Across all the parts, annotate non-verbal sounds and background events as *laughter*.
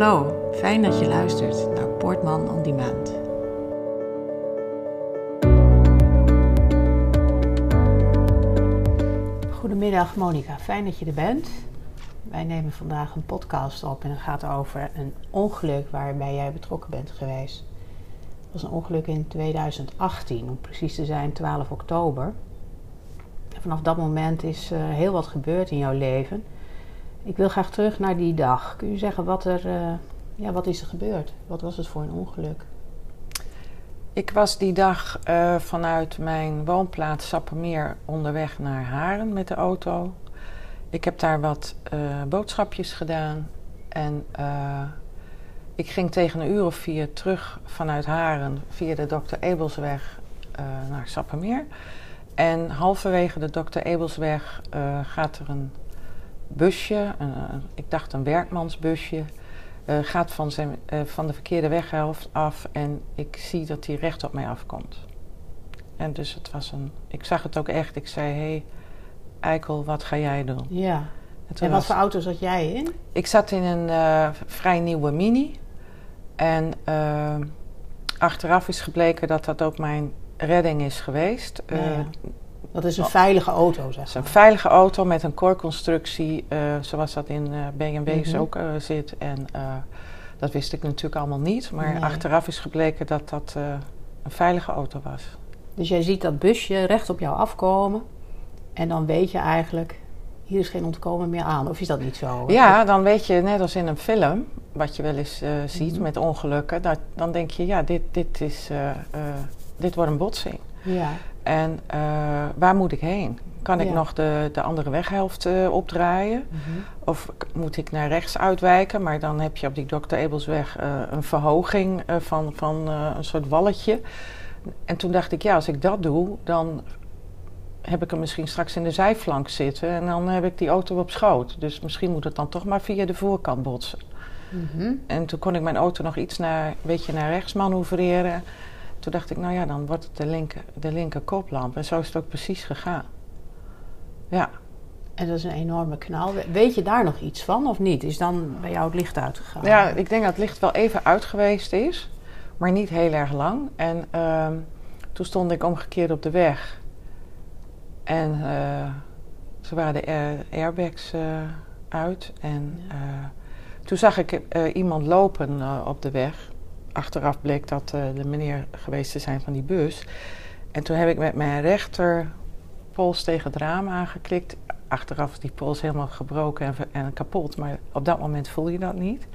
Hallo, fijn dat je luistert naar Portman on Demand. Goedemiddag Monika, fijn dat je er bent. Wij nemen vandaag een podcast op en het gaat over een ongeluk waarbij jij betrokken bent geweest. Het was een ongeluk in 2018, om precies te zijn 12 oktober. En vanaf dat moment is uh, heel wat gebeurd in jouw leven. Ik wil graag terug naar die dag. Kun je zeggen wat er, uh, ja, wat is er gebeurd? Wat was het voor een ongeluk? Ik was die dag uh, vanuit mijn woonplaats Sappemeer onderweg naar Haren met de auto. Ik heb daar wat uh, boodschapjes gedaan en ik ging tegen een uur of vier terug vanuit Haren via de Dr. Ebelsweg naar Sappemeer. En halverwege de Dr. Ebelsweg gaat er een busje, een, ik dacht een werkmansbusje, uh, gaat van, zijn, uh, van de verkeerde weghelft af en ik zie dat hij recht op mij afkomt. En dus het was een, ik zag het ook echt, ik zei, hé hey, Eikel, wat ga jij doen? Ja. En, en wat was, voor auto zat jij in? Ik zat in een uh, vrij nieuwe Mini en achteraf is gebleken dat dat ook mijn redding is geweest. Ja, ja. Dat is een veilige auto, zeg maar. Het is een veilige auto met een core-constructie, uh, zoals dat in uh, BMW's mm -hmm. ook uh, zit. En dat wist ik natuurlijk allemaal niet. Maar nee. achteraf is gebleken dat dat een veilige auto was. Dus jij ziet dat busje recht op jou afkomen. En dan weet je eigenlijk, hier is geen ontkomen meer aan. Of is dat niet zo? Ja, dan weet je, net als in een film, wat je wel eens ziet mm -hmm. met ongelukken. Dat, dan denk je, ja, dit, dit, is, dit wordt een botsing. Ja. En uh, waar moet ik heen? Kan ik ja. nog de, de andere weghelft uh, opdraaien? Mm -hmm. Of moet ik naar rechts uitwijken? Maar dan heb je op die Dr. Ebelsweg uh, een verhoging van, van een soort walletje. En toen dacht ik, ja, als ik dat doe, dan heb ik hem misschien straks in de zijflank zitten. En dan heb ik die auto op schoot. Dus misschien moet het dan toch maar via de voorkant botsen. Mm -hmm. En toen kon ik mijn auto nog iets naar, een beetje naar rechts manoeuvreren. Toen dacht ik, nou ja, dan wordt het de linker, de linker koplamp. En zo is het ook precies gegaan. Ja. En dat is een enorme knal. Weet je daar nog iets van of niet? Is dan bij jou het licht uitgegaan? Ja, ik denk dat het licht wel even uit geweest is. Maar niet heel erg lang. En uh, toen stond ik omgekeerd op de weg. En uh, ze waren de air airbags uh, uit. En ja. toen zag ik iemand lopen op de weg achteraf bleek dat uh, de meneer geweest te zijn van die bus. En toen heb ik met mijn rechterpols tegen het raam aangeklikt. Achteraf is die pols helemaal gebroken en, en, kapot, maar op dat moment voel je dat niet.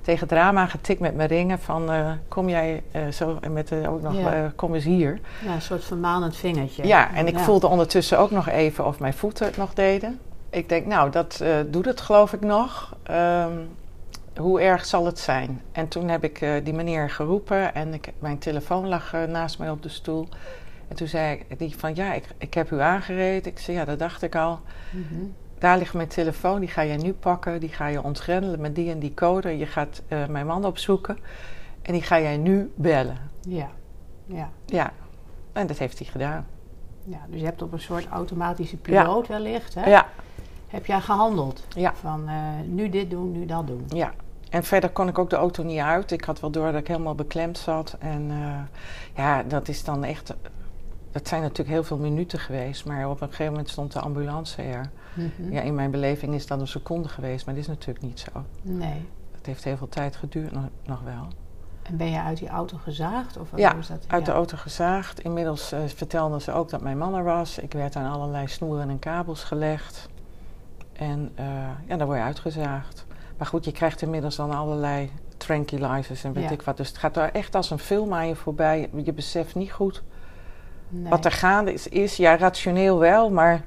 Tegen het raam aangetikt met mijn ringen van uh, kom jij uh, zo en met ook nog ja. kom eens hier. Ja, een soort vermanend vingertje. Ja, en ik ja. voelde ondertussen ook nog even of mijn voeten het nog deden. Ik denk, nou, dat doet het geloof ik nog. Um, hoe erg zal het zijn? En toen heb ik uh, die meneer geroepen en ik, mijn telefoon lag uh, naast mij op de stoel. En toen zei ik die van ja, ik, ik heb u aangereden. Ik zei ja, dat dacht ik al. Mm -hmm. Daar ligt mijn telefoon, die ga je nu pakken. Die ga je ontgrendelen met die en die code. Je gaat uh, mijn man opzoeken en die ga jij nu bellen. Ja, ja. Ja, en dat heeft hij gedaan. Ja, dus je hebt op een soort automatische piloot ja. wellicht, hè? Ja. Heb jij gehandeld? Ja. Van nu dit doen, nu dat doen? Ja, en verder kon ik ook de auto niet uit. Ik had wel door dat ik helemaal beklemd zat. En uh, ja, dat is dan echt. Dat zijn natuurlijk heel veel minuten geweest. Maar op een gegeven moment stond de ambulance er. Mm -hmm. Ja, in mijn beleving is dat een seconde geweest. Maar dat is natuurlijk niet zo. Nee. Het heeft heel veel tijd geduurd, nog, nog wel. En ben je uit die auto gezaagd? Of ja, is dat? uit ja. de auto gezaagd. Inmiddels uh, vertelden ze ook dat mijn man er was. Ik werd aan allerlei snoeren en kabels gelegd. En uh, ja, dan word je uitgezaagd. Maar goed, je krijgt inmiddels dan allerlei tranquilizers en weet ja. ik wat. Dus het gaat er echt als een film aan je voorbij. Je beseft niet goed nee. wat er gaande is, is. Ja, rationeel wel, maar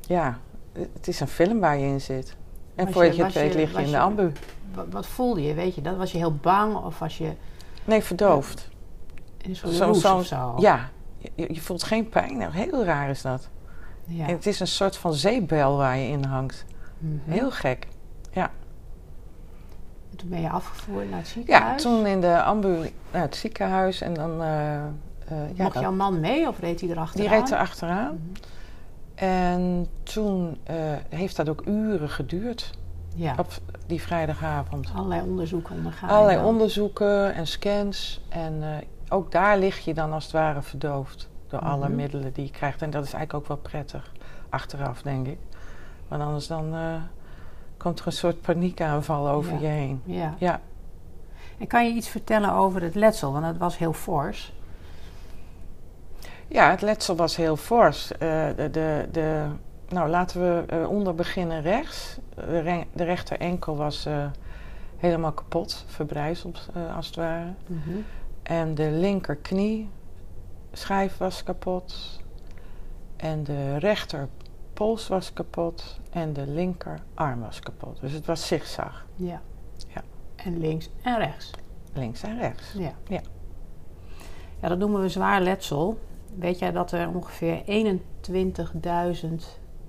ja, het is een film waar je in zit. En was voordat je, het weet lig je in de ambu. Wat, wat, voelde je, weet je dat? Was je heel bang of was je... Nee, verdoofd. In zo, zo, zo, Ja, je, je, voelt geen pijn. Nou, heel raar is dat. Ja. En het is een soort van zeepbel waar je in hangt. Mm -hmm. Heel gek, ja. En toen ben je afgevoerd naar het ziekenhuis? Ja, toen in de ambu naar het ziekenhuis. En dan... Uh, uh, ja, Mocht jouw man mee of reed hij erachteraan? Die reed er achteraan. Mm -hmm. En toen uh, heeft dat ook uren geduurd. Ja. Op, die vrijdagavond. Allerlei onderzoeken ondergaan. Allerlei onderzoeken en scans. En eh, ook daar lig je dan als het ware verdoofd door alle Mhm. middelen die je krijgt. En dat is eigenlijk ook wel prettig, achteraf denk ik. Want anders dan eh, komt er een soort paniekaanval over Ja. je heen. Ja. Ja, En kan je iets vertellen over het letsel? Want het was heel fors. ja het letsel was heel fors. Eh, de, de, de, nou, laten we eh, onder beginnen rechts. De, re- de rechter enkel was helemaal kapot, verbrijzeld als het ware. En de linkerknie schijf was kapot. En de rechterpols was kapot. En de linkerarm was kapot. Dus het was zigzag. Ja. Ja. En links en rechts. Links en rechts. Ja. Ja. Ja, dat noemen we zwaar letsel. Weet jij dat er ongeveer 21.000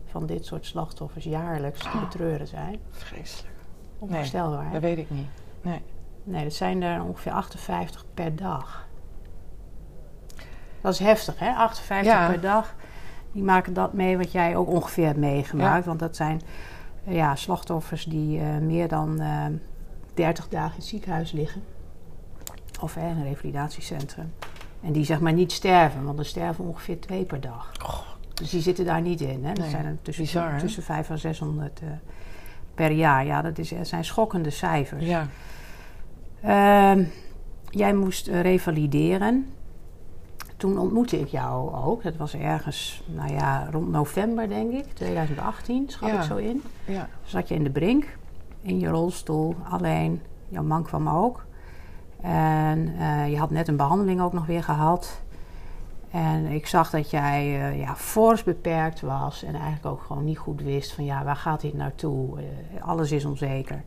van dit soort slachtoffers jaarlijks te betreuren zijn? Vreselijk. Onvoorstelbaar. Dat weet ik niet. Nee. Nee, dat zijn er ongeveer 58 per dag. Dat is heftig, hè? 58 Ja. per dag. Die maken dat mee wat jij ook ongeveer hebt meegemaakt. Want dat zijn eh, ja, slachtoffers die eh, meer dan eh 30 dagen in het ziekenhuis liggen. Of hè, in een revalidatiecentrum. En die zeg maar niet sterven, want er sterven ongeveer twee per dag. Dus die zitten daar niet in. Hè? Dat Nee, zijn er tussen, bizar, tussen 500 en 600 eh, per jaar. Ja, dat is, dat zijn schokkende cijfers. Ja. Ehm, jij moest eh, revalideren. Toen ontmoette ik jou ook. Dat was ergens, nou ja, rond november denk ik, 2018, schat Ja. ik zo in. Ja. Zat je in de brink, in je rolstoel, alleen. Jouw man kwam ook. En eh, je had net een behandeling ook nog weer gehad. En ik zag dat jij eh, ja, fors beperkt was en eigenlijk ook gewoon niet goed wist van ja, waar gaat dit naartoe? Eh, alles is onzeker.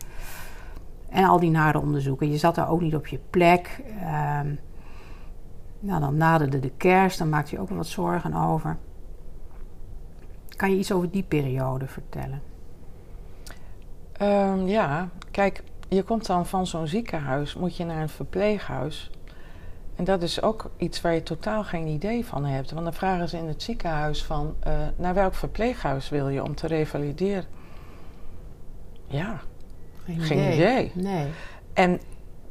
En al die nare onderzoeken. Je zat daar ook niet op je plek. Ehm, nou, dan naderde de kerst, dan maakte je ook wel wat zorgen over. Kan je iets over die periode vertellen? Ehm, ja, kijk, je komt dan van zo'n ziekenhuis, moet je naar een verpleeghuis. En dat is ook iets waar je totaal geen idee van hebt. Want dan vragen ze in het ziekenhuis van, eh, naar welk verpleeghuis wil je om te revalideren? Ja, Geen idee. Nee. en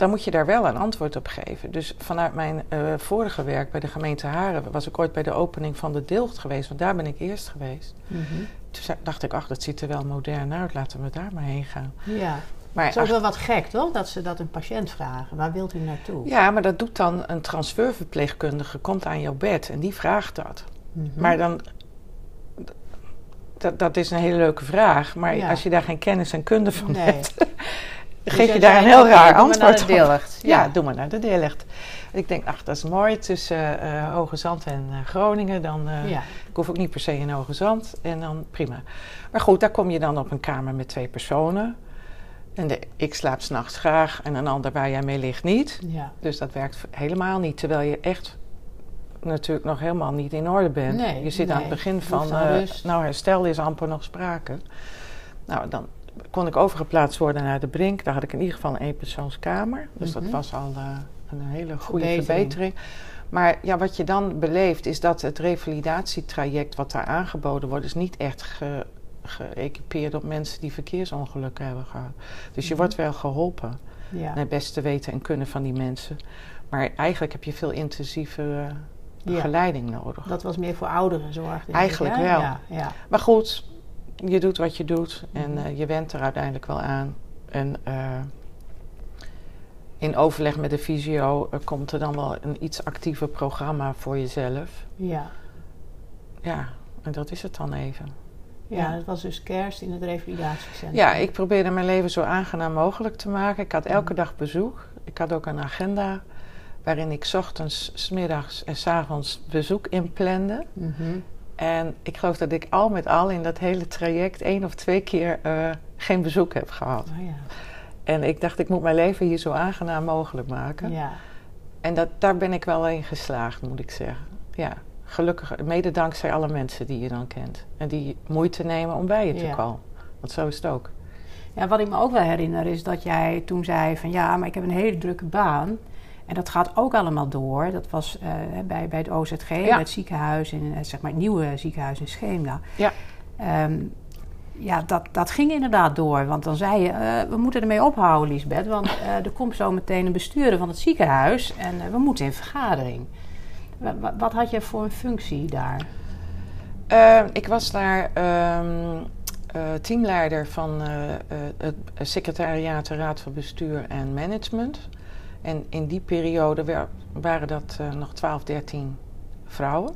dan moet je daar wel een antwoord op geven. Dus vanuit mijn eh, vorige werk bij de gemeente Haren was ik ooit bij de opening van de Dilgt geweest, want daar ben ik eerst geweest. Mhm. Toen dacht ik, ach, dat ziet er wel modern uit, laten we daar maar heen gaan. Ja. Maar Het is ook wel wat gek, toch? Dat ze dat een patiënt vragen. Waar wilt u naartoe? Ja, maar dat doet dan een transferverpleegkundige, komt aan jouw bed en die vraagt dat. Mhm. Maar dan. Dat, dat is een hele leuke vraag, maar Ja. als je daar geen kennis en kunde van Nee. hebt, geef jij je daar een heel raar antwoord op. Ja, Ja. doe maar naar de Dilligt. Ik denk, ach, dat is mooi tussen eh Hoge Zand en eh, Groningen. Dan, Ja. Ik hoef ook niet per se in Hoge Zand en dan prima. Maar goed, daar kom je dan op een kamer met twee personen. En de, ik slaap s'nachts graag en een ander waar jij mee ligt niet. ja. Dus dat werkt helemaal niet. Terwijl je echt natuurlijk nog helemaal niet in orde bent. Nee, je zit aan het begin van, nou herstel is amper nog sprake. Nou, dan kon ik overgeplaatst worden naar de Brink. Daar had ik in ieder geval een eenpersoonskamer. Dus Mhm. dat was al eh, een hele goede Verbetering. verbetering. Maar ja, wat je dan beleeft is dat het revalidatietraject wat daar aangeboden wordt... is niet echt ge, geëquipeerd op mensen die verkeersongelukken hebben gehad. Dus je Mhm. wordt wel geholpen ja. naar het beste weten en kunnen van die mensen. Maar eigenlijk heb je veel intensieve Ja. begeleiding nodig. Dat was meer voor ouderenzorg. ik, Eigenlijk wel. Ja, ja. Maar goed, je doet wat je doet en eh, je went er uiteindelijk wel aan. En eh, in overleg met de fysio eh, komt er dan wel een iets actiever programma voor jezelf. ja. Ja, en dat is het dan even. Ja, Ja. dat was dus kerst in het revalidatiecentrum. Ja, ik probeerde mijn leven zo aangenaam mogelijk te maken. Ik had elke dag bezoek. Ik had ook een agenda waarin ik 's ochtends, 's middags en 's avonds bezoek inplande. Mhm. En ik geloof dat ik al met al in dat hele traject één of twee keer eh, geen bezoek heb gehad. Oh, ja. En ik dacht, ik moet mijn leven hier zo aangenaam mogelijk maken. ja. En dat, daar ben ik wel in geslaagd, moet ik zeggen. Ja, gelukkig, mede dankzij alle mensen die je dan kent. En die moeite nemen om bij je te Ja. komen. Want zo is het ook. Ja, wat ik me ook wel herinner is dat jij toen zei van ja, maar ik heb een hele drukke baan. En dat gaat ook allemaal door. Dat was eh, bij, bij het OZG, bij het ziekenhuis, in, eh, zeg maar het nieuwe ziekenhuis in Scheemda. Ja. Ehm, ja, dat, dat ging inderdaad door. Want dan zei je, eh, we moeten ermee ophouden, Lisbeth. Want *laughs* er komt zo meteen een bestuurder van het ziekenhuis en we moeten in vergadering. Wa- wa- wat had je voor een functie daar? Eh, ik was daar ehm, eh, teamleider van het secretariaat de Raad van Bestuur en Management. En in die periode wa- waren dat eh, nog 12, 13 vrouwen.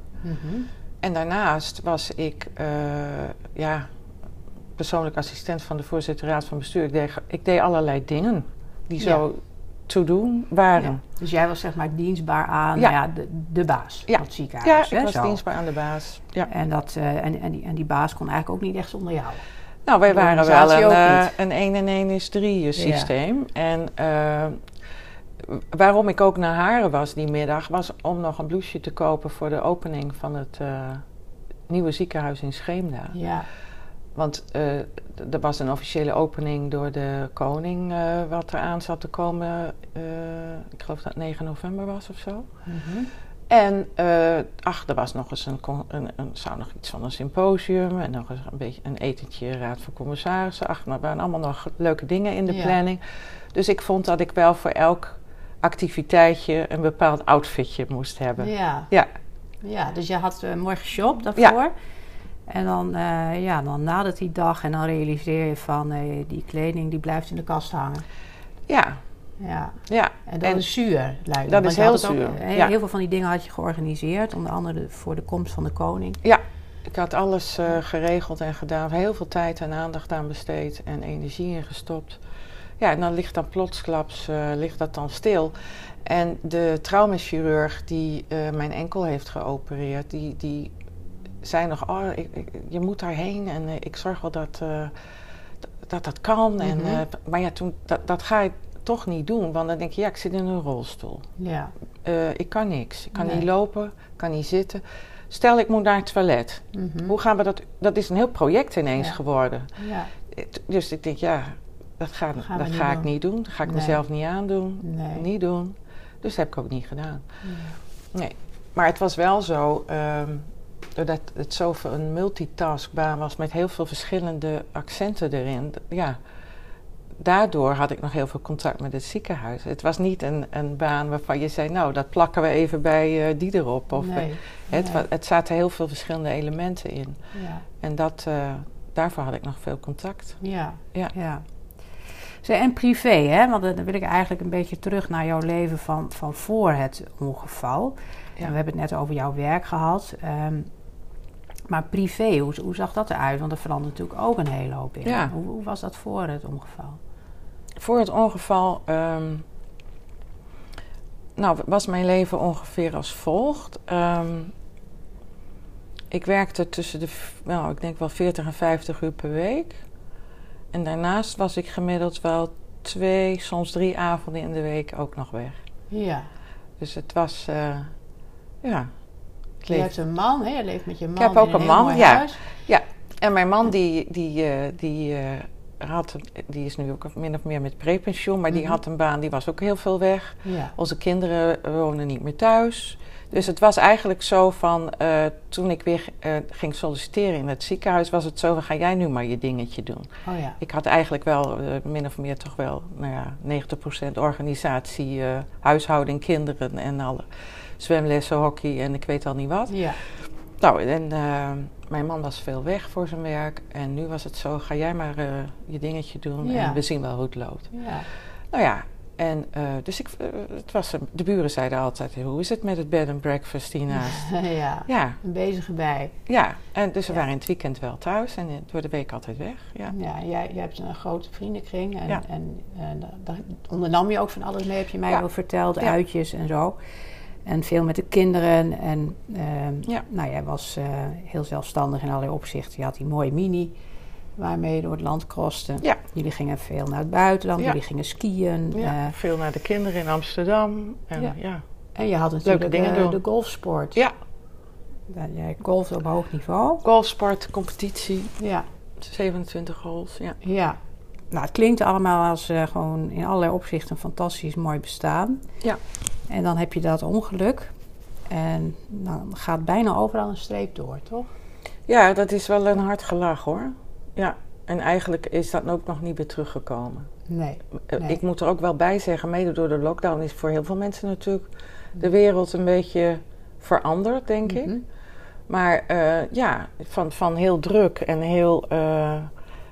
En daarnaast was ik eh, ja, persoonlijk assistent van de voorzitter Raad van Bestuur. Ik deed, ik deed allerlei dingen die zo te doen waren. Ja. Dus jij was zeg maar dienstbaar aan Ja. ja, de, de baas Ja. van het Ja, ziekenhuis. ik hè, was zo. dienstbaar aan de baas. Ja. En, dat, eh, en, en, die, en die baas kon eigenlijk ook niet echt zonder jou. Nou, wij waren wel een, een 1 en 1 is 3 systeem. En waarom ik ook naar Haren was die middag, was om nog een blouseje te kopen voor de opening van het eh, nieuwe ziekenhuis in Scheemda. Ja. Want d- er was een officiële opening door de koning, eh, wat eraan zat te komen. ik geloof dat het 9 november was of zo. Mhm. En ach, er was nog eens een, een, een, zou nog iets van een symposium en nog eens een beetje een etentje raad van commissarissen. Ach, er waren allemaal nog leuke dingen in de Ja. planning. Dus ik vond dat ik wel voor elk activiteitje een bepaald outfitje moest hebben. Ja. Ja. ja, dus je had een mooi geshopt daarvoor. En dan, eh ja, dan nadert die dag en dan realiseer je van eh, die kleding die blijft in de kast hangen. Ja, Ja, ja. en dat En- is zuur, lijkt. Dat is heel ook, zuur, eh, ja. Heel veel van die dingen had je georganiseerd, onder andere de- voor de komst van de koning. Ik had alles eh, geregeld en gedaan, heel veel tijd en aandacht aan besteed en energie in gestopt. Ja, en dan ligt dan plotsklaps eh, ligt dat dan stil. En de traumachirurg die eh, mijn enkel heeft geopereerd, die, die zei nog, oh, ik, ik- je moet daarheen en eh, ik zorg wel dat dat, dat kan. en, Mhm. maar ja, toen, dat, dat ga je toch niet doen, want dan denk je, ja, ik zit in een rolstoel. Ja, ik kan niks. Ik kan Nee. niet lopen, ik kan niet zitten. Stel, ik moet naar het toilet. Mhm. Hoe gaan we dat? Dat is een heel project ineens Ja. geworden. ja. Dus ik denk, ja, dat ga, Gaan dat ga ik niet doen. Dat ga ik Nee. mezelf niet aandoen. Nee. Niet doen. Dus dat heb ik ook niet gedaan. Ja. Nee. Maar het was wel zo, ehm, doordat het zoveel een multitaskbaan was met heel veel verschillende accenten erin. Ja, daardoor had ik nog heel veel contact met het ziekenhuis. Het was niet een, een baan waarvan je zei, nou, dat plakken we even bij eh, die erop. Of, nee. het, nee. wa- het zaten heel veel verschillende elementen in. Ja. En dat, eh, daarvoor had ik nog veel contact. Ja. Ja. ja. En privé, hè? Want dan wil ik eigenlijk een beetje terug naar jouw leven van, van voor het ongeval. Ja. En we hebben het net over jouw werk gehad. ehm, maar privé, hoe, hoe zag dat eruit? Want er verandert natuurlijk ook een hele hoop in. Ja. Hoe, hoe was dat voor het ongeval? Voor het ongeval ehm, nou, was mijn leven ongeveer als volgt. Ehm, ik werkte tussen de, nou, ik denk wel 40 en 50 uur per week. En daarnaast was ik gemiddeld wel twee, soms drie avonden in de week ook nog weg. Ja. Dus het was, eh, ja. het Je hebt een man, hè? Je leeft met je man heb in ook een man, ja. huis. En mijn man, die, die, eh, die, eh, had, die is nu ook min of meer met prepensioen, maar die Mhm. had een baan, die was ook heel veel weg. Ja. Onze kinderen wonen niet meer thuis. Dus het was eigenlijk zo van, eh, toen ik weer eh, ging solliciteren in het ziekenhuis, was het zo van, ga jij nu maar je dingetje doen. Oh ja. Ik had eigenlijk wel eh, min of meer toch wel, nou ja, 90% organisatie, huishouding, kinderen en alle zwemlessen, hockey en ik weet al niet wat. Ja. Nou, en mijn man was veel weg voor zijn werk. En nu was het zo, ga jij maar je dingetje doen Ja. en we zien wel hoe het loopt. Ja. Nou ja, en eh, dus ik, eh, het was, de buren zeiden altijd, hoe is het met het bed and breakfast hiernaast? *laughs* ja. ja, Een bezige bij. ja. En dus we Ja. waren in het weekend wel thuis en in- door de week altijd weg. Ja, Ja, jij, jij hebt een grote vriendenkring en, Ja. en, en da- daar ondernam je ook van alles mee, heb je mij Ja. al verteld, uitjes en zo. En veel met de kinderen en ehm, Ja. nou, jij was eh, heel zelfstandig in allerlei opzichten. Je had die mooie mini waarmee je door het land croste. Ja. Jullie gingen veel naar het buitenland, Ja. jullie gingen skiën. ja. eh, veel naar de kinderen in Amsterdam. En, Ja. ja. en je had natuurlijk dingen eh, doen. de golfsport. Ja. Jij golfde op hoog niveau. golfsport, competitie, Ja. 27 holes. Ja. Ja, nou, het klinkt allemaal als eh, gewoon in allerlei opzichten een fantastisch mooi bestaan. Ja. En dan heb je dat ongeluk. En dan gaat bijna overal een streep door, toch? ja, dat is wel een hard gelach hoor. Ja, En eigenlijk is dat ook nog niet weer teruggekomen. Nee. Eh, nee. Ik moet er ook wel bij zeggen, mede door de lockdown is voor heel veel mensen natuurlijk de wereld een beetje veranderd, denk ik. Mhm. Maar eh, ja, van, van heel druk en heel uh,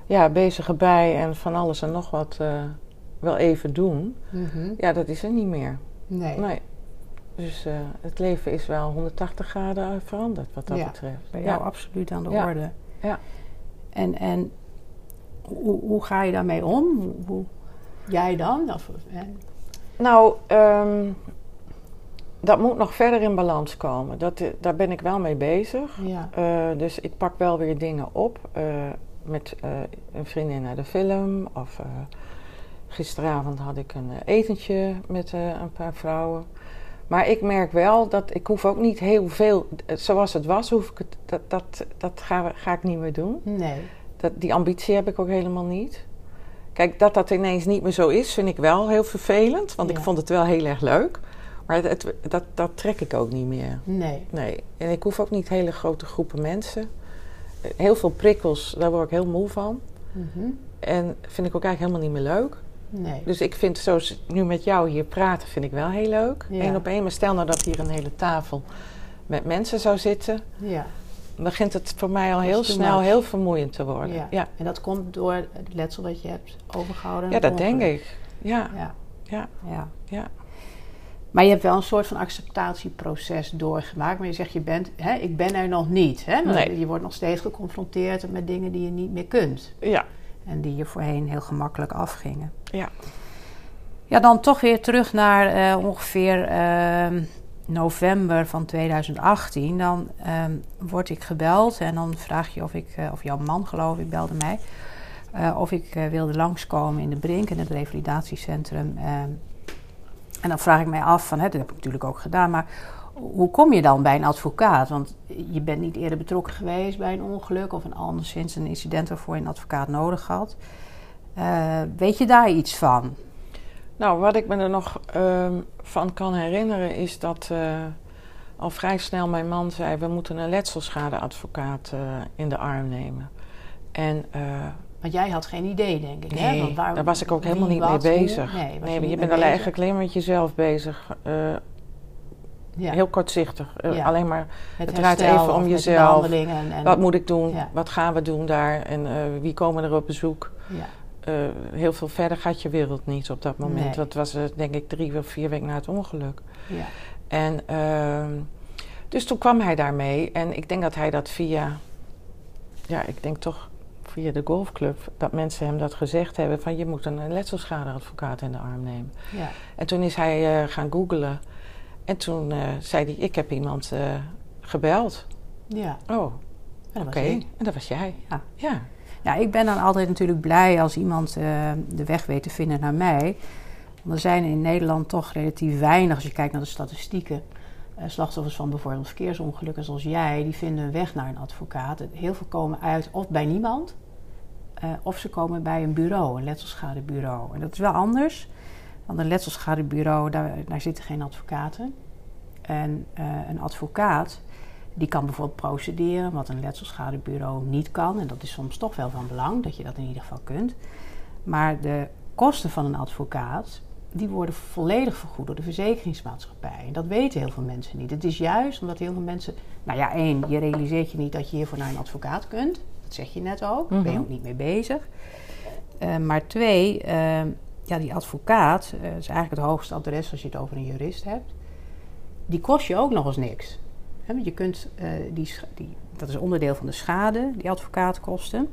ja, bezig erbij en van alles en nog wat uh, wel even doen. Mhm. Ja, dat is er niet meer. Nee. Nee. Dus het leven is wel 180 graden veranderd wat dat ja, betreft. Bij ja. jou absoluut aan de Ja. orde. Ja. En, en hoe, hoe ga je daarmee om? Hoe, hoe- jij dan? Of? Nou, ehm, dat moet nog verder in balans komen. Dat, eh, daar ben ik wel mee bezig. Ja. Eh, dus ik pak wel weer dingen op. eh, met een vriendin naar de film. Of gisteravond had ik een etentje met een paar vrouwen. Maar ik merk wel dat ik hoef ook niet heel veel... Zoals het was, hoef ik het, dat, dat, dat ga, ga ik niet meer doen. Nee. Dat, die ambitie heb ik ook helemaal niet. Kijk, dat dat ineens niet meer zo is, vind ik wel heel vervelend. Want Ja. ik vond het wel heel erg leuk. Maar het, dat, dat trek ik ook niet meer. Nee. Nee. En ik hoef ook niet hele grote groepen mensen. Heel veel prikkels, daar word ik heel moe van. Mhm. En vind ik ook eigenlijk helemaal niet meer leuk. Nee. Dus ik vind zoals nu met jou hier praten, vind ik wel heel leuk. Ja. Eén op één. Maar stel nou dat hier een hele tafel met mensen zou zitten. Ja. Begint het voor mij al heel snel much. heel vermoeiend te worden. Ja. ja. En dat komt door het letsel dat je hebt overgehouden? Ja, dat denk ik. Ja, Ja. ja, ja. ja. Maar je hebt wel een soort van acceptatieproces doorgemaakt. Maar je zegt, je bent, hè, ik ben er nog niet. Hè? Nee. Je wordt nog steeds geconfronteerd met dingen die je niet meer kunt. Ja, En die je voorheen heel gemakkelijk afgingen. ja. Ja, dan toch weer terug naar eh, ongeveer ehm, november van 2018. Dan ehm, word ik gebeld en dan vraag je of ik, eh, of jouw man geloof ik, belde mij. eh, of ik eh, wilde langskomen in de Brink, in het revalidatiecentrum. ehm. en dan vraag ik mij af, van, hè, dat heb ik natuurlijk ook gedaan, maar hoe kom je dan bij een advocaat? Want je bent niet eerder betrokken geweest bij een ongeluk of een anderszins een incident waarvoor je een advocaat nodig had. Weet je daar iets van? Nou, wat ik me er nog ehm, van kan herinneren is dat eh, al vrij snel mijn man zei: we moeten een letselschadeadvocaat eh, in de arm nemen. En eh, Want jij had geen idee, denk ik. hè? Want waar- daar was ik ook helemaal niet mee hoe? bezig. Nee, nee, je bent bezig? eigenlijk alleen met jezelf bezig. Ja, Heel kortzichtig. Ja. Alleen maar het het draait even om jezelf. behandelingen En, en, wat moet ik doen? Ja. Wat gaan we doen daar? En wie komen er op bezoek? ja, Eh, heel veel verder gaat je wereld niet op dat moment. Nee. Dat was eh, denk ik drie of vier weken na het ongeluk. ja, En ehm, dus toen kwam hij daarmee. En ik denk dat hij dat via, ja, ik denk toch via de golfclub, dat mensen hem dat gezegd hebben van je moet een letselschadeadvocaat in de arm nemen. ja. En toen is hij eh, gaan googlen. En toen zei hij, ik heb iemand gebeld. ja. Oh, oké. En dat was jij. Ja. Ja. Ja, ik ben dan altijd natuurlijk blij als iemand eh, de weg weet te vinden naar mij. Want er zijn in Nederland toch relatief weinig, als je kijkt naar de statistieken, eh, slachtoffers van bijvoorbeeld verkeersongelukken zoals jij, die vinden een weg naar een advocaat. Heel veel komen uit of bij niemand, eh, of ze komen bij een bureau, een letselschadebureau. En dat is wel anders, want een letselschadebureau, daar, daar zitten geen advocaten. En een advocaat, die kan bijvoorbeeld procederen, wat een letselschadebureau niet kan. En dat is soms toch wel van belang, dat je dat in ieder geval kunt. Maar de kosten van een advocaat, die worden volledig vergoed door de verzekeringsmaatschappij. En dat weten heel veel mensen niet. Het is juist omdat heel veel mensen... Nou ja, één, je realiseert je niet dat je hiervoor naar een advocaat kunt. Dat zeg je net ook. Daar ben je Mhm. ook niet mee bezig. Eh, maar twee, eh, ja, die advocaat, eh, is eigenlijk het hoogste adres als je het over een jurist hebt. Die kost je ook nog eens niks. Want je kunt, eh, die, die, dat is onderdeel van de schade, die advocaatkosten.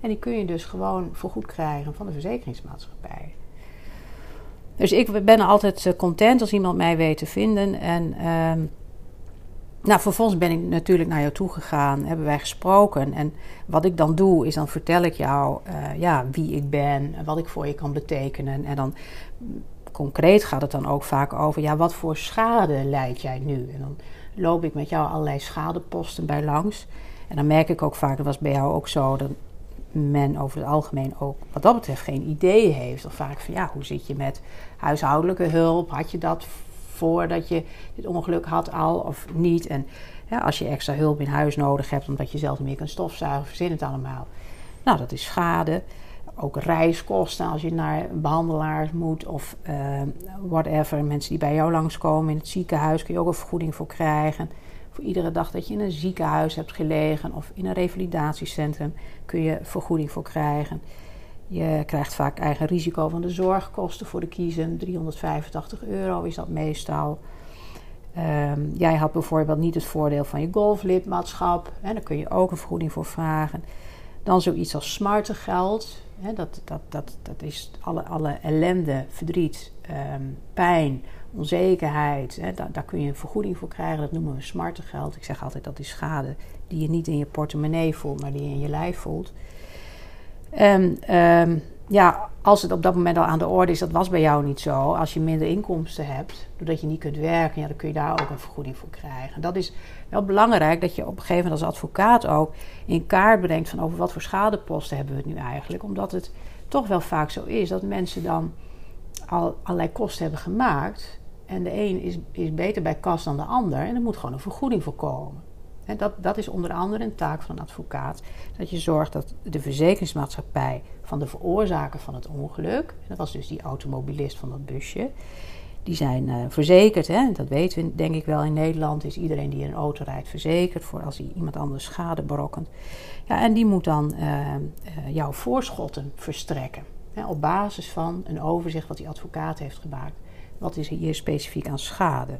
En die kun je dus gewoon vergoed krijgen van de verzekeringsmaatschappij. Dus ik ben altijd eh, content als iemand mij weet te vinden. En ehm, nou, vervolgens ben ik natuurlijk naar jou toe gegaan, hebben wij gesproken. En wat ik dan doe, is dan vertel ik jou eh, ja, wie ik ben, en wat ik voor je kan betekenen. En dan mm, concreet gaat het dan ook vaak over, ja, wat voor schade leid jij nu? En dan loop ik met jou allerlei schadeposten bij langs. En dan merk ik ook vaak, dat was bij jou ook zo, dat men over het algemeen ook wat dat betreft geen idee heeft. Of vaak van ja, hoe zit je met huishoudelijke hulp? Had je dat voordat je dit ongeluk had al of niet? En ja, als je extra hulp in huis nodig hebt omdat je zelf meer kunt stofzuigen, verzin het allemaal. Nou, dat is schade. Ook reiskosten als je naar behandelaars moet of uh, whatever. Mensen die bij jou langskomen in het ziekenhuis kun je ook een vergoeding voor krijgen. Voor iedere dag dat je in een ziekenhuis hebt gelegen of in een revalidatiecentrum kun je vergoeding voor krijgen. Je krijgt vaak eigen risico van de zorgkosten voor de kiezen. 385 euro is dat meestal. Um, jij had bijvoorbeeld niet het voordeel van je golflidmaatschap. Daar kun je ook een vergoeding voor vragen. Dan zoiets als smartengeld. Dat, dat, dat, dat is alle, alle ellende, verdriet, um, pijn, onzekerheid. Daar, daar, kun je een vergoeding voor krijgen. Dat noemen we smartengeld. Ik zeg altijd dat is schade die je niet in je portemonnee voelt, maar die je in je lijf voelt. En um, ja, als het op dat moment al aan de orde is, dat was bij jou niet zo. Als je minder inkomsten hebt, doordat je niet kunt werken, ja, dan kun je daar ook een vergoeding voor krijgen. Dat is wel belangrijk dat je op een gegeven moment als advocaat ook in kaart brengt van over wat voor schadeposten hebben we het nu eigenlijk. Omdat het toch wel vaak zo is dat mensen dan al allerlei kosten hebben gemaakt. En de een is, is beter bij kas dan de ander. En er moet gewoon een vergoeding voor komen. Dat, dat is onder andere een taak van een advocaat. Dat je zorgt dat de verzekeringsmaatschappij van de veroorzaker van het ongeluk, dat was dus die automobilist van dat busje, die zijn uh, verzekerd. Hè? Dat weten we denk ik wel in Nederland. Is iedereen die een auto rijdt verzekerd voor als hij iemand anders schade berokkent. Ja, en die moet dan uh, uh, jouw voorschotten verstrekken. Hè? Op basis van een overzicht wat die advocaat heeft gemaakt. Wat is hier specifiek aan schade?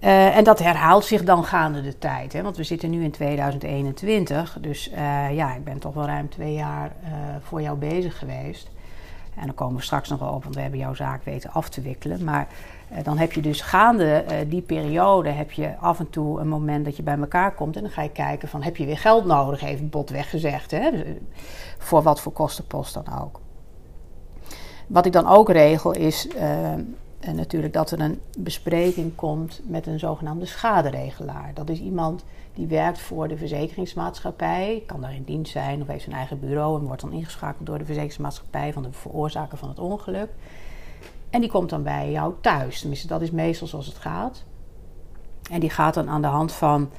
Uh, en dat herhaalt zich dan gaande de tijd. Hè? Want we zitten nu in 2021. Dus uh, ja, ik ben toch wel ruim twee jaar uh, voor jou bezig geweest. En dan komen we straks nog wel op, want we hebben jouw zaak weten af te wikkelen. Maar dan heb je dus gaande die periode heb je af en toe een moment dat je bij elkaar komt. En dan ga je kijken van heb je weer geld nodig, even botweg gezegd. Hè? Voor wat voor kostenpost dan ook. Wat ik dan ook regel is en natuurlijk dat er een bespreking komt met een zogenaamde schaderegelaar. Dat is iemand die werkt voor de verzekeringsmaatschappij, kan daar in dienst zijn of heeft zijn eigen bureau en wordt dan ingeschakeld door de verzekeringsmaatschappij van de veroorzaker van het ongeluk. En die komt dan bij jou thuis. Tenminste, dat is meestal zoals het gaat. En die gaat dan aan de hand van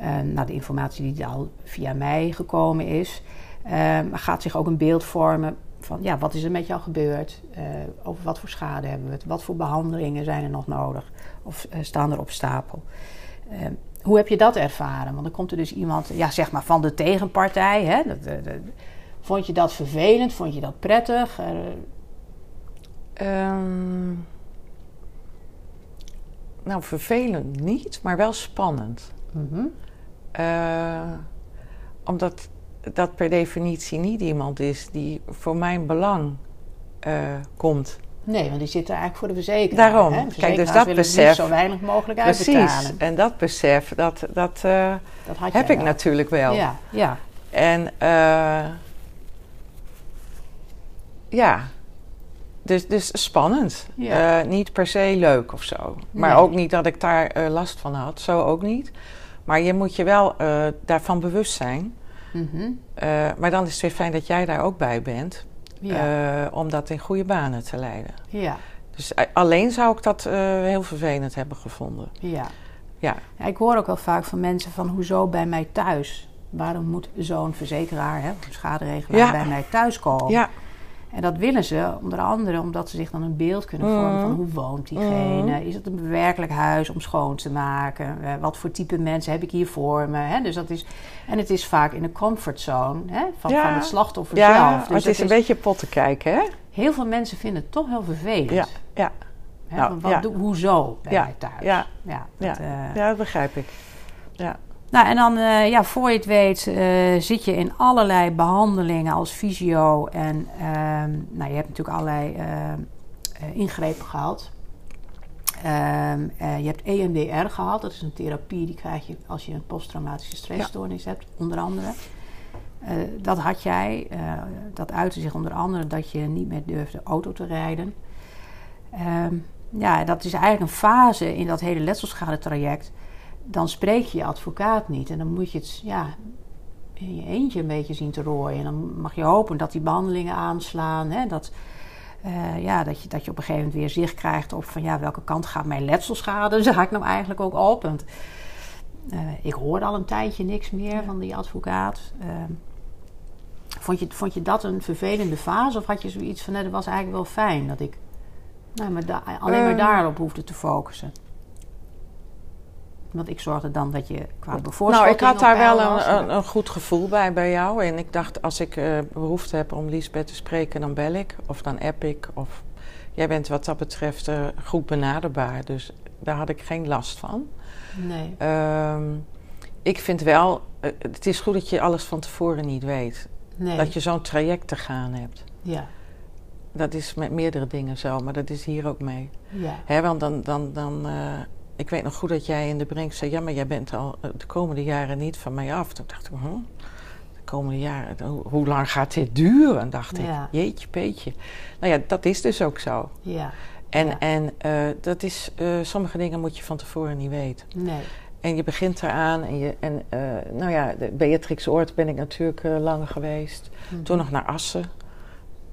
uh, nou, de informatie die al via mij gekomen is, uh, gaat zich ook een beeld vormen van ja, wat is er met jou gebeurd? Uh, over wat voor schade hebben we het? Wat voor behandelingen zijn er nog nodig? Of uh, staan er op stapel? Uh, hoe heb je dat ervaren? Want dan komt er dus iemand, ja, zeg maar van de tegenpartij. Hè? Dat, vond je dat vervelend? Vond je dat prettig? Um, nou, vervelend niet, maar wel spannend. Mm -hmm. omdat dat per definitie niet iemand is die voor mijn belang uh, komt. Nee, want die zit er eigenlijk voor de verzekeraar. Daarom. Hè? Kijk, dus dat besef. zo weinig mogelijk precies, uitbetalen. En dat besef, dat, dat, uh, dat heb ik wel. natuurlijk wel. Ja, ja. En uh, ja, dus, dus spannend. Ja. Uh, niet per se leuk of zo. Maar Nee. ook niet dat ik daar last van had. Zo ook niet. Maar je moet je wel daarvan bewust zijn. Mhm. Uh, maar dan is het weer fijn dat jij daar ook bij bent. Ja. Uh, om dat in goede banen te leiden. Ja. Dus uh, alleen zou ik dat heel vervelend hebben gevonden. Ja. ja. ja. Ik hoor ook wel vaak van mensen van hoezo bij mij thuis? Waarom moet zo'n verzekeraar, hè, een schaderegelaar, Ja. bij mij thuis komen? Ja. En dat willen ze onder andere omdat ze zich dan een beeld kunnen vormen van hoe woont diegene? Is het een bewerkelijk huis om schoon te maken? Eh, wat voor type mensen heb ik hier voor me? Hè? Dus dat is, en het is vaak in de comfortzone hè? Van, Ja. van het slachtoffer Ja, zelf. maar Dus het is een beetje potten kijken, hè? Heel veel mensen vinden het toch heel vervelend. Ja, ja, Hè? Nou, wat ja. doe- hoezo bij Ja, mij thuis? ja, ja, ja. dat, eh, ja, dat begrijp ik. Ja. Nou, en dan, eh, ja, voor je het weet, eh, zit je in allerlei behandelingen als fysio. En ehm, nou, je hebt natuurlijk allerlei eh, ingrepen gehad. Ehm, eh, je hebt EMDR gehad. Dat is een therapie die krijg je als je een posttraumatische stressstoornis hebt, onder andere. Dat had jij. Dat uitte zich onder andere dat je niet meer durfde auto te rijden. Ehm, ja, dat is eigenlijk een fase in dat hele letselschadetraject dan spreek je je advocaat niet. En dan moet je het ja, in je eentje een beetje zien te rooien. En dan mag je hopen dat die behandelingen aanslaan. Hè? Dat, uh, ja, dat, je, dat je op een gegeven moment weer zicht krijgt op van ja, welke kant gaat mijn letselschade *laughs* zaak nou eigenlijk ook op. Want Eh, ik hoorde al een tijdje niks meer van die advocaat. Ehm, vond, je, vond je dat een vervelende fase? Of had je zoiets van, nee, dat was eigenlijk wel fijn dat ik nou, maar alleen maar Ehm. daarop hoefde te focussen? Want ik zorgde dan dat je qua bevoorschotting Nou, ik had daar wel een, een, een goed gevoel bij bij jou. En ik dacht, als ik eh, behoefte heb om Liesbeth te spreken, dan bel ik. Of dan app ik. Of jij bent wat dat betreft eh, goed benaderbaar. Dus daar had ik geen last van. Nee. Ehm, ik vind wel, eh, het is goed dat je alles van tevoren niet weet. nee. Dat je zo'n traject te gaan hebt. Ja, Dat is met meerdere dingen zo, maar dat is hier ook mee. ja. Hè, want dan, dan, dan ik weet nog goed dat jij in de brink zei: Ja, maar jij bent al eh, de komende jaren niet van mij af. Toen dacht ik: hm, De komende jaren, hoe, hoe lang gaat dit duren? Dacht ik. Jeetje, peetje. Nou ja, dat is dus ook zo. Ja, En, Ja. en eh, dat is, eh, sommige dingen moet je van tevoren niet weten. nee. En je begint eraan. En, je, en nou ja, de Beatrix Oort ben ik natuurlijk lang geweest. Mhm. Toen nog naar Assen.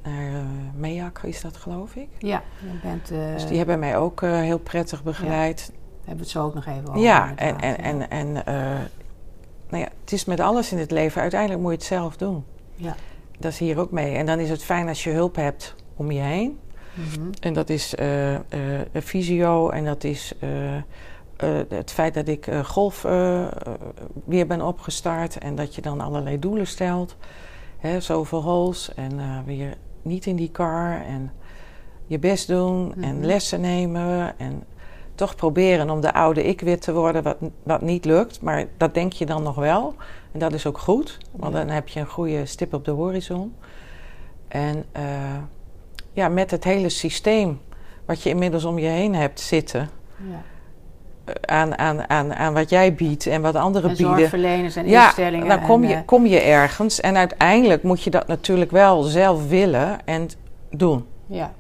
Naar Meak is dat, geloof ik. Ja, je bent... Dus die hebben mij ook heel prettig begeleid. Hebben we het zo ook nog even over. Ja, en, en, en, en eh, nou ja, het is met alles in het leven. Uiteindelijk moet je het zelf doen. Ja. Dat is hier ook mee. En dan is het fijn als je hulp hebt om je heen. Mhm. En dat is eh, eh, een fysio en dat is eh, eh, het feit dat ik eh, golf eh, eh, weer ben opgestart. En dat je dan allerlei doelen stelt. Hè, zoveel holes en eh, weer niet in die car. En je best doen en Mhm. lessen nemen. En toch proberen om de oude ik weer te worden, wat, wat niet lukt. Maar dat denk je dan nog wel. En dat is ook goed, want dan heb je een goede stip op de horizon. En eh, ja, met het hele systeem wat je inmiddels om je heen hebt zitten, ja. eh, aan, aan, aan, aan wat jij biedt en wat anderen En bieden. zorgverleners en Ja, instellingen. dan kom en, je, eh, kom je ergens en uiteindelijk moet je dat natuurlijk wel zelf willen en doen. ja.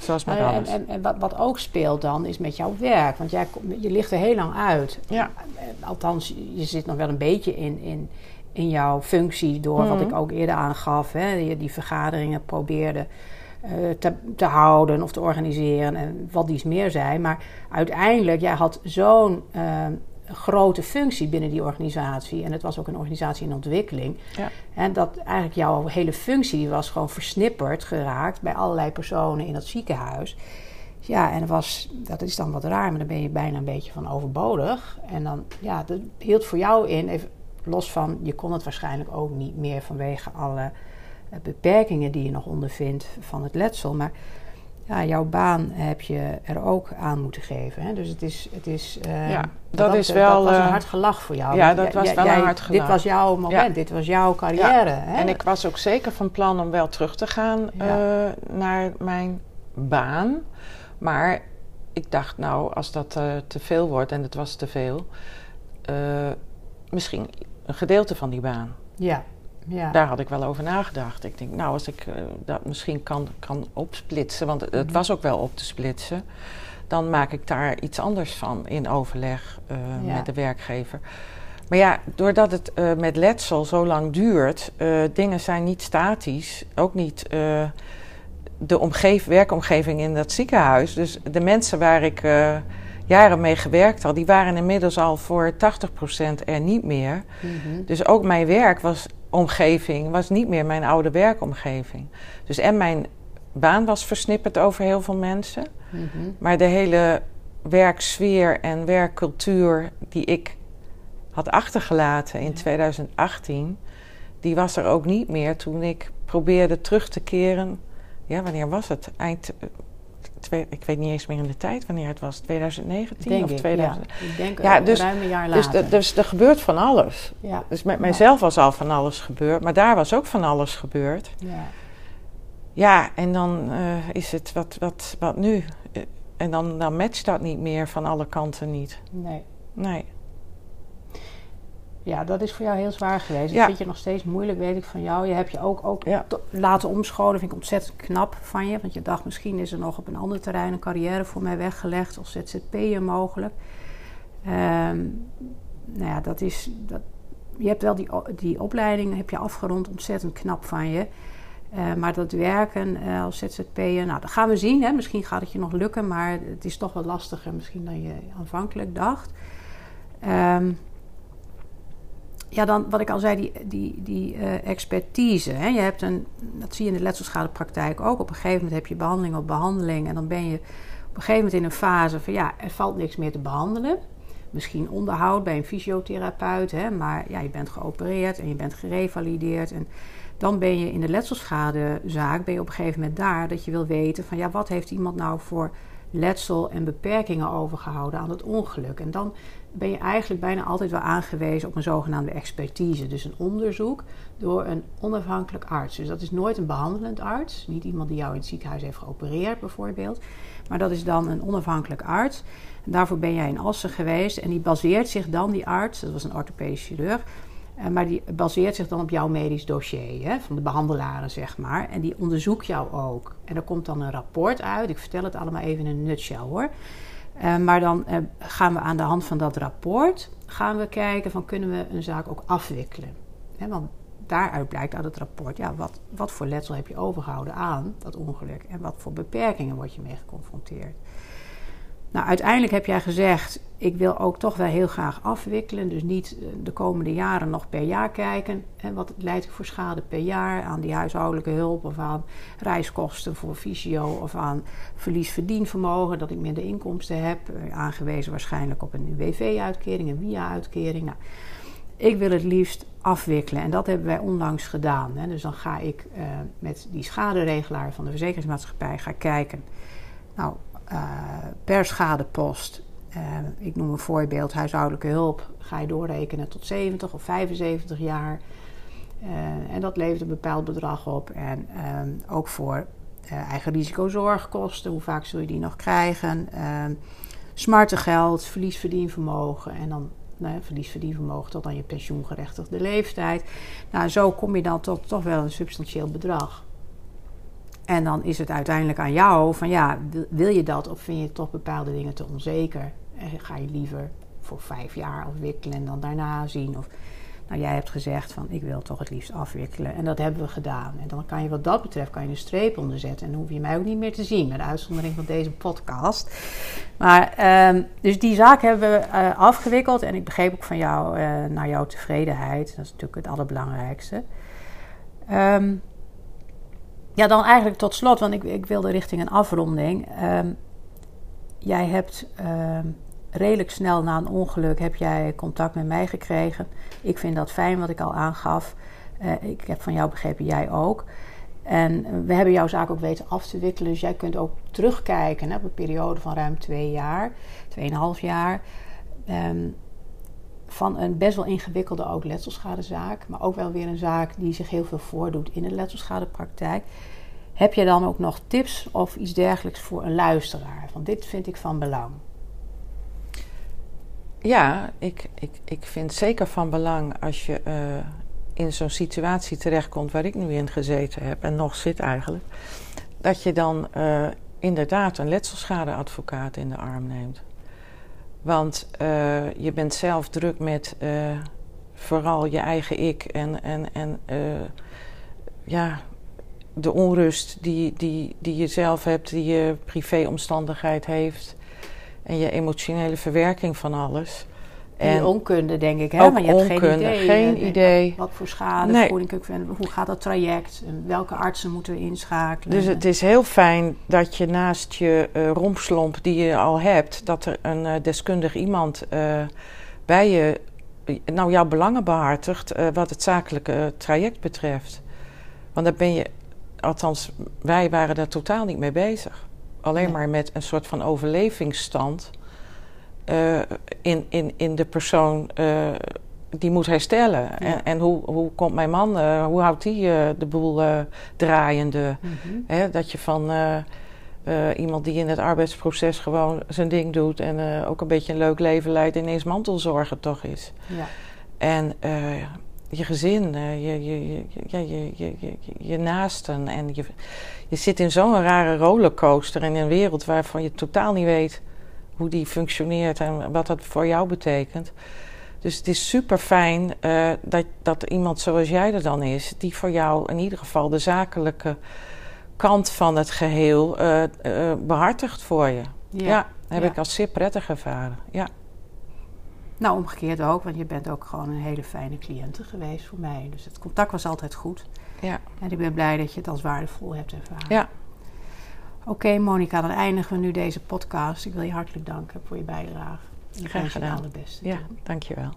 Zoals met ja, en, alles. en, en wat, wat ook speelt dan is met jouw werk. Want jij, je ligt er heel lang uit. Ja. Eh, Althans, je zit nog wel een beetje in, in, in jouw functie door wat Mhm. ik ook eerder aangaf. Hè, je die vergaderingen probeerde eh, te, te houden of te organiseren en wat dies meer zijn. Maar uiteindelijk, jij had zo'n eh, grote functie binnen die organisatie. En het was ook een organisatie in ontwikkeling. Ja. En dat eigenlijk jouw hele functie was gewoon versnipperd geraakt bij allerlei personen in dat ziekenhuis. Ja, en dat, was, dat is dan wat raar, maar dan ben je bijna een beetje van overbodig. En dan, ja, dat hield voor jou in, even los van, je kon het waarschijnlijk ook niet meer vanwege alle eh, beperkingen die je nog ondervindt van het letsel. Maar ja, jouw baan heb je er ook aan moeten geven. Hè? Dus het is. Het is eh, Ja, dat is Dat wel, was een eh, hard gelach voor jou. ja, dat was jij- wel een hard gelach. Dit was jouw moment, Ja. dit was jouw carrière. Hè? En ik was ook zeker van plan om wel terug te gaan eh, naar mijn baan. Maar ik dacht, nou, als dat eh, te veel wordt, en het was te veel, misschien een gedeelte van die baan. Ja, ja. Daar had ik wel over nagedacht. Ik denk, nou, als ik eh, dat misschien kan, kan opsplitsen, want het, Mhm. was ook wel op te splitsen, dan maak ik daar iets anders van in overleg eh, Ja. met de werkgever. Maar ja, doordat het eh, met letsel zo lang duurt, dingen zijn niet statisch, ook niet de omgeef, werkomgeving in dat ziekenhuis. Dus de mensen waar ik jaren mee gewerkt had, die waren inmiddels al voor 80% er niet meer. Mhm. Dus ook mijn werk was omgeving, was niet meer mijn oude werkomgeving. Dus en mijn baan was versnipperd over heel veel mensen. Mhm. Maar de hele werksfeer en werkcultuur die ik had achtergelaten in Ja. 2018, die was er ook niet meer toen ik probeerde terug te keren. Ja, wanneer was het? Eind. Twee- ik weet niet eens meer in de tijd wanneer het was. 2019 Denk of ik, 2000? ja. Ik denk Ja, dus- ruim een jaar Dus, later. dus er gebeurt van alles. ja, Dus met mijzelf was al van alles gebeurd, maar daar was ook van alles gebeurd. ja. Ja, en dan eh, is het wat, wat, wat nu? Eh, En dan, dan matcht dat niet meer van alle kanten niet. Nee. Nee. Ja, dat is voor jou heel zwaar geweest. Ja. Dat vind je nog steeds moeilijk, weet ik van jou. Je hebt je ook, ook Ja. laten omscholen. vind ik ontzettend knap van je. Want je dacht, misschien is er nog op een ander terrein een carrière voor mij weggelegd. Of ZZP'er mogelijk. Ehm, nou ja, dat is... Dat, je hebt wel die, die opleiding heb je afgerond. Ontzettend knap van je. Eh, maar dat werken eh, als ZZP'er, nou, dat gaan we zien. Hè. Misschien gaat het je nog lukken, maar het is toch wat lastiger misschien dan je aanvankelijk dacht. Ehm, ja, dan wat ik al zei, die, die, die uh, expertise. Hè? Je hebt een, dat zie je in de letselschadepraktijk ook. Op een gegeven moment heb je behandeling op behandeling. En dan ben je op een gegeven moment in een fase van ja, er valt niks meer te behandelen. Misschien onderhoud bij een fysiotherapeut, hè? maar ja, je bent geopereerd en je bent gerevalideerd. En dan ben je in de letselschadezaak, ben je op een gegeven moment daar dat je wil weten van ja, wat heeft iemand nou voor letsel en beperkingen overgehouden aan het ongeluk. En dan ben je eigenlijk bijna altijd wel aangewezen op een zogenaamde expertise. Dus een onderzoek door een onafhankelijk arts. Dus dat is nooit een behandelend arts. Niet iemand die jou in het ziekenhuis heeft geopereerd bijvoorbeeld. Maar dat is dan een onafhankelijk arts. Daarvoor ben jij in Assen geweest. En die baseert zich dan, die arts, dat was een orthopedisch chirurg... Eh, maar die baseert zich dan op jouw medisch dossier, hè, van de behandelaren, zeg maar. En die onderzoekt jou ook. En er komt dan een rapport uit. Ik vertel het allemaal even in een nutshell hoor. Uh, maar dan uh, gaan we aan de hand van dat rapport gaan we kijken van kunnen we een zaak ook afwikkelen. Hè, want daaruit blijkt uit het rapport, ja, wat, wat voor letsel heb je overgehouden aan dat ongeluk en wat voor beperkingen word je mee geconfronteerd. Nou, uiteindelijk heb jij gezegd, ik wil ook toch wel heel graag afwikkelen. Dus niet eh, de komende jaren nog per jaar kijken. En wat leidt voor schade per jaar aan die huishoudelijke hulp of aan reiskosten voor fysio of aan verlies verdienvermogen, dat ik minder inkomsten heb. Eh, aangewezen waarschijnlijk op een UWV-uitkering, een WIA-uitkering. Nou, ik wil het liefst afwikkelen en dat hebben wij onlangs gedaan. Hè. Dus dan ga ik uh, met die schaderegelaar van de verzekeringsmaatschappij ga kijken. Nou, per schadepost. Uh, ik noem een voorbeeld, huishoudelijke hulp. Ga je doorrekenen tot 70 of 75 jaar. Uh, en dat levert een bepaald bedrag op. En ook voor eigen risicozorgkosten, hoe vaak zul je die nog krijgen? smartengeld, verliesverdienvermogen en dan nou, verliesverdienvermogen tot aan je pensioengerechtigde leeftijd. Nou, zo kom je dan tot toch wel een substantieel bedrag. En dan is het uiteindelijk aan jou van ja, wil je dat of vind je toch bepaalde dingen te onzeker? En ga je liever voor vijf jaar afwikkelen en dan daarna zien? Of nou, jij hebt gezegd van ik wil toch het liefst afwikkelen. En dat hebben we gedaan. En dan kan je wat dat betreft kan je een streep onderzetten. En dan hoef je mij ook niet meer te zien, met uitzondering van deze podcast. Maar um, dus die zaak hebben we uh, afgewikkeld. En ik begreep ook van jou uh, naar jouw tevredenheid. Dat is natuurlijk het allerbelangrijkste. Um, ja, dan eigenlijk tot slot, want ik, ik wilde richting een afronding. Um, jij hebt um, redelijk snel na een ongeluk heb jij contact met mij gekregen. Ik vind dat fijn wat ik al aangaf. Uh, ik heb van jou begrepen, jij ook. En we hebben jouw zaak ook weten af te wikkelen. Dus jij kunt ook terugkijken hè, op een periode van ruim twee jaar, tweeënhalf jaar. Um, van een best wel ingewikkelde ook letselschadezaak, maar ook wel weer een zaak die zich heel veel voordoet in de letselschadepraktijk. Heb je dan ook nog tips of iets dergelijks voor een luisteraar? Want dit vind ik van belang. Ja, ik, ik, ik vind zeker van belang als je uh, in zo'n situatie terechtkomt waar ik nu in gezeten heb en nog zit eigenlijk, dat je dan uh, inderdaad een letselschadeadvocaat in de arm neemt. Want uh, je bent zelf druk met uh, vooral je eigen ik en, en, en uh, ja, de onrust die, die, die je zelf hebt, die je privéomstandigheid heeft en je emotionele verwerking van alles. En onkunde, denk ik. Hè? Ook maar je hebt onkunde, geen idee. Geen idee. Wat voor schade, nee. hoe gaat dat traject? Welke artsen moeten we inschakelen? Dus het is heel fijn dat je naast je uh, rompslomp die je al hebt... dat er een uh, deskundig iemand uh, bij je... nou, jouw belangen behartigt wat het zakelijke traject betreft. Want daar ben je... Althans, wij waren daar totaal niet mee bezig. Alleen nee. maar met een soort van overlevingsstand... Uh, in, in, in de persoon uh, die moet herstellen. Ja. En, en, hoe, hoe komt mijn man, uh, hoe houdt hij de boel draaiende? Mm -hmm. Hè, dat je van iemand die in het arbeidsproces gewoon zijn ding doet en ook een beetje een leuk leven leidt, ineens mantelzorger toch is. Ja. En je gezin, je, je, je, je, je naasten. En je, je zit in zo'n rare rollercoaster in een wereld waarvan je totaal niet weet hoe die functioneert en wat dat voor jou betekent. Dus het is super fijn uh, dat, dat iemand zoals jij er dan is, die voor jou in ieder geval de zakelijke kant van het geheel uh, uh, behartigt voor je. Ja, ja heb ja. ik als zeer prettig ervaren. Ja. Nou, omgekeerd ook, want je bent ook gewoon een hele fijne cliënte geweest voor mij. Dus het contact was altijd goed. Ja. En ik ben blij dat je het als waardevol hebt ervaren. Ja. Oké, okay, Monika, dan eindigen we nu deze podcast. Ik wil je hartelijk danken voor je bijdrage. Graag gedaan. Je het allerbeste. Ja, dankjewel.